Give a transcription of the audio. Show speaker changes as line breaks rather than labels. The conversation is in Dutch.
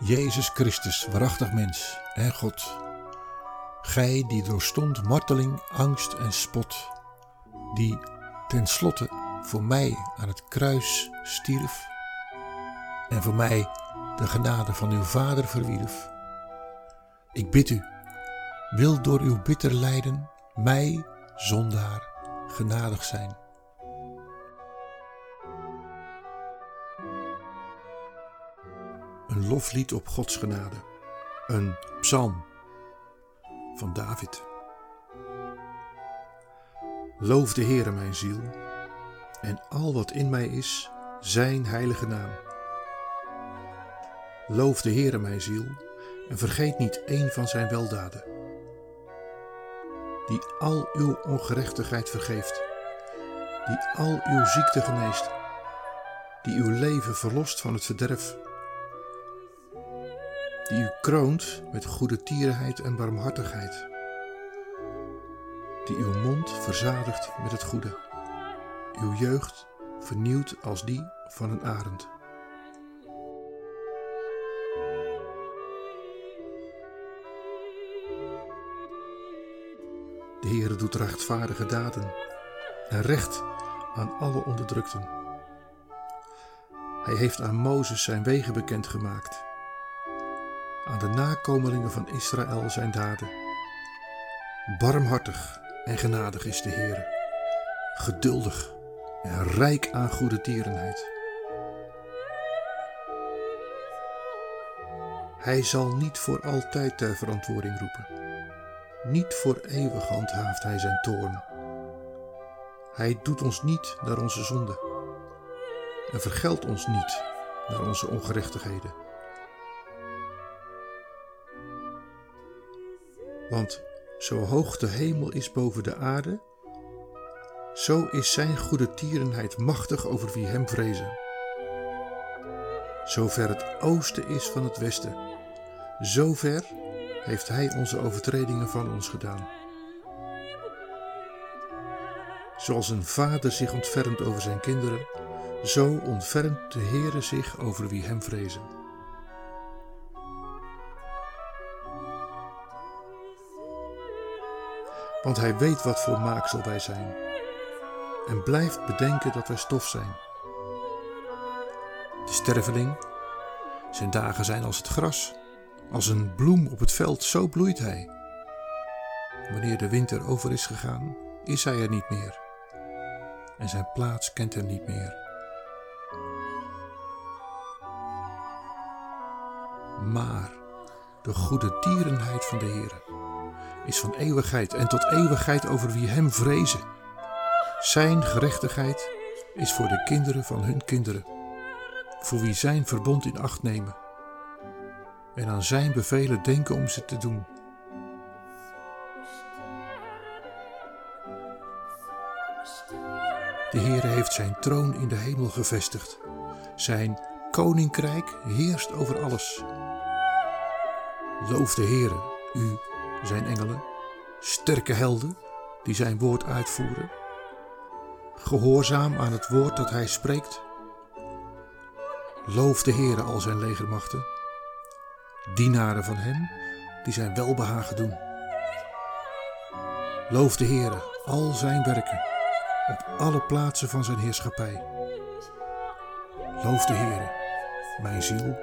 Jezus Christus, waarachtig mens en God. Gij die doorstond marteling, angst en spot, die tenslotte voor mij aan het kruis stierf en voor mij de genade van uw Vader verwierf. Ik bid u, wil door uw bitter lijden mij, zondaar, genadig zijn. Loflied op Gods genade, een psalm van David. Loof de Heere mijn ziel en al wat in mij is, zijn heilige naam. Loof de Heere mijn ziel en vergeet niet één van zijn weldaden. Die al uw ongerechtigheid vergeeft, die al uw ziekte geneest, die uw leven verlost van het verderf, die u kroont met goede tierenheid en barmhartigheid, die uw mond verzadigt met het goede, uw jeugd vernieuwt als die van een arend. De Heere doet rechtvaardige daden en recht aan alle onderdrukten. Hij heeft aan Mozes zijn wegen bekendgemaakt, aan de nakomelingen van Israël zijn daden. Barmhartig en genadig is de Heere, geduldig en rijk aan goede tierenheid. Hij zal niet voor altijd ter verantwoording roepen. Niet voor eeuwig handhaaft hij zijn toorn. Hij doet ons niet naar onze zonde en vergeldt ons niet naar onze ongerechtigheden. Want zo hoog de hemel is boven de aarde, zo is zijn goede tierenheid machtig over wie hem vrezen. Zover het oosten is van het westen, zover heeft Hij onze overtredingen van ons gedaan. Zoals een vader zich ontfermt over zijn kinderen, zo ontfermt de Heere zich over wie Hem vrezen. Want Hij weet wat voor maaksel wij zijn en blijft bedenken dat wij stof zijn. De sterveling, zijn dagen zijn als het gras als een bloem op het veld, zo bloeit hij. Wanneer de winter over is gegaan, is hij er niet meer. En zijn plaats kent hem niet meer. Maar de goede tierenheid van de Heer is van eeuwigheid en tot eeuwigheid over wie hem vrezen. Zijn gerechtigheid is voor de kinderen van hun kinderen, voor wie zijn verbond in acht nemen en aan zijn bevelen denken om ze te doen. De Heere heeft zijn troon in de hemel gevestigd. Zijn koninkrijk heerst over alles. Loof de Heere, u, zijn engelen, sterke helden die zijn woord uitvoeren. Gehoorzaam aan het woord dat hij spreekt. Loof de Heere al zijn legermachten dienaren van Hem die zijn welbehagen doen. Loof de Heere al zijn werken op alle plaatsen van zijn heerschappij. Loof de Heere, mijn ziel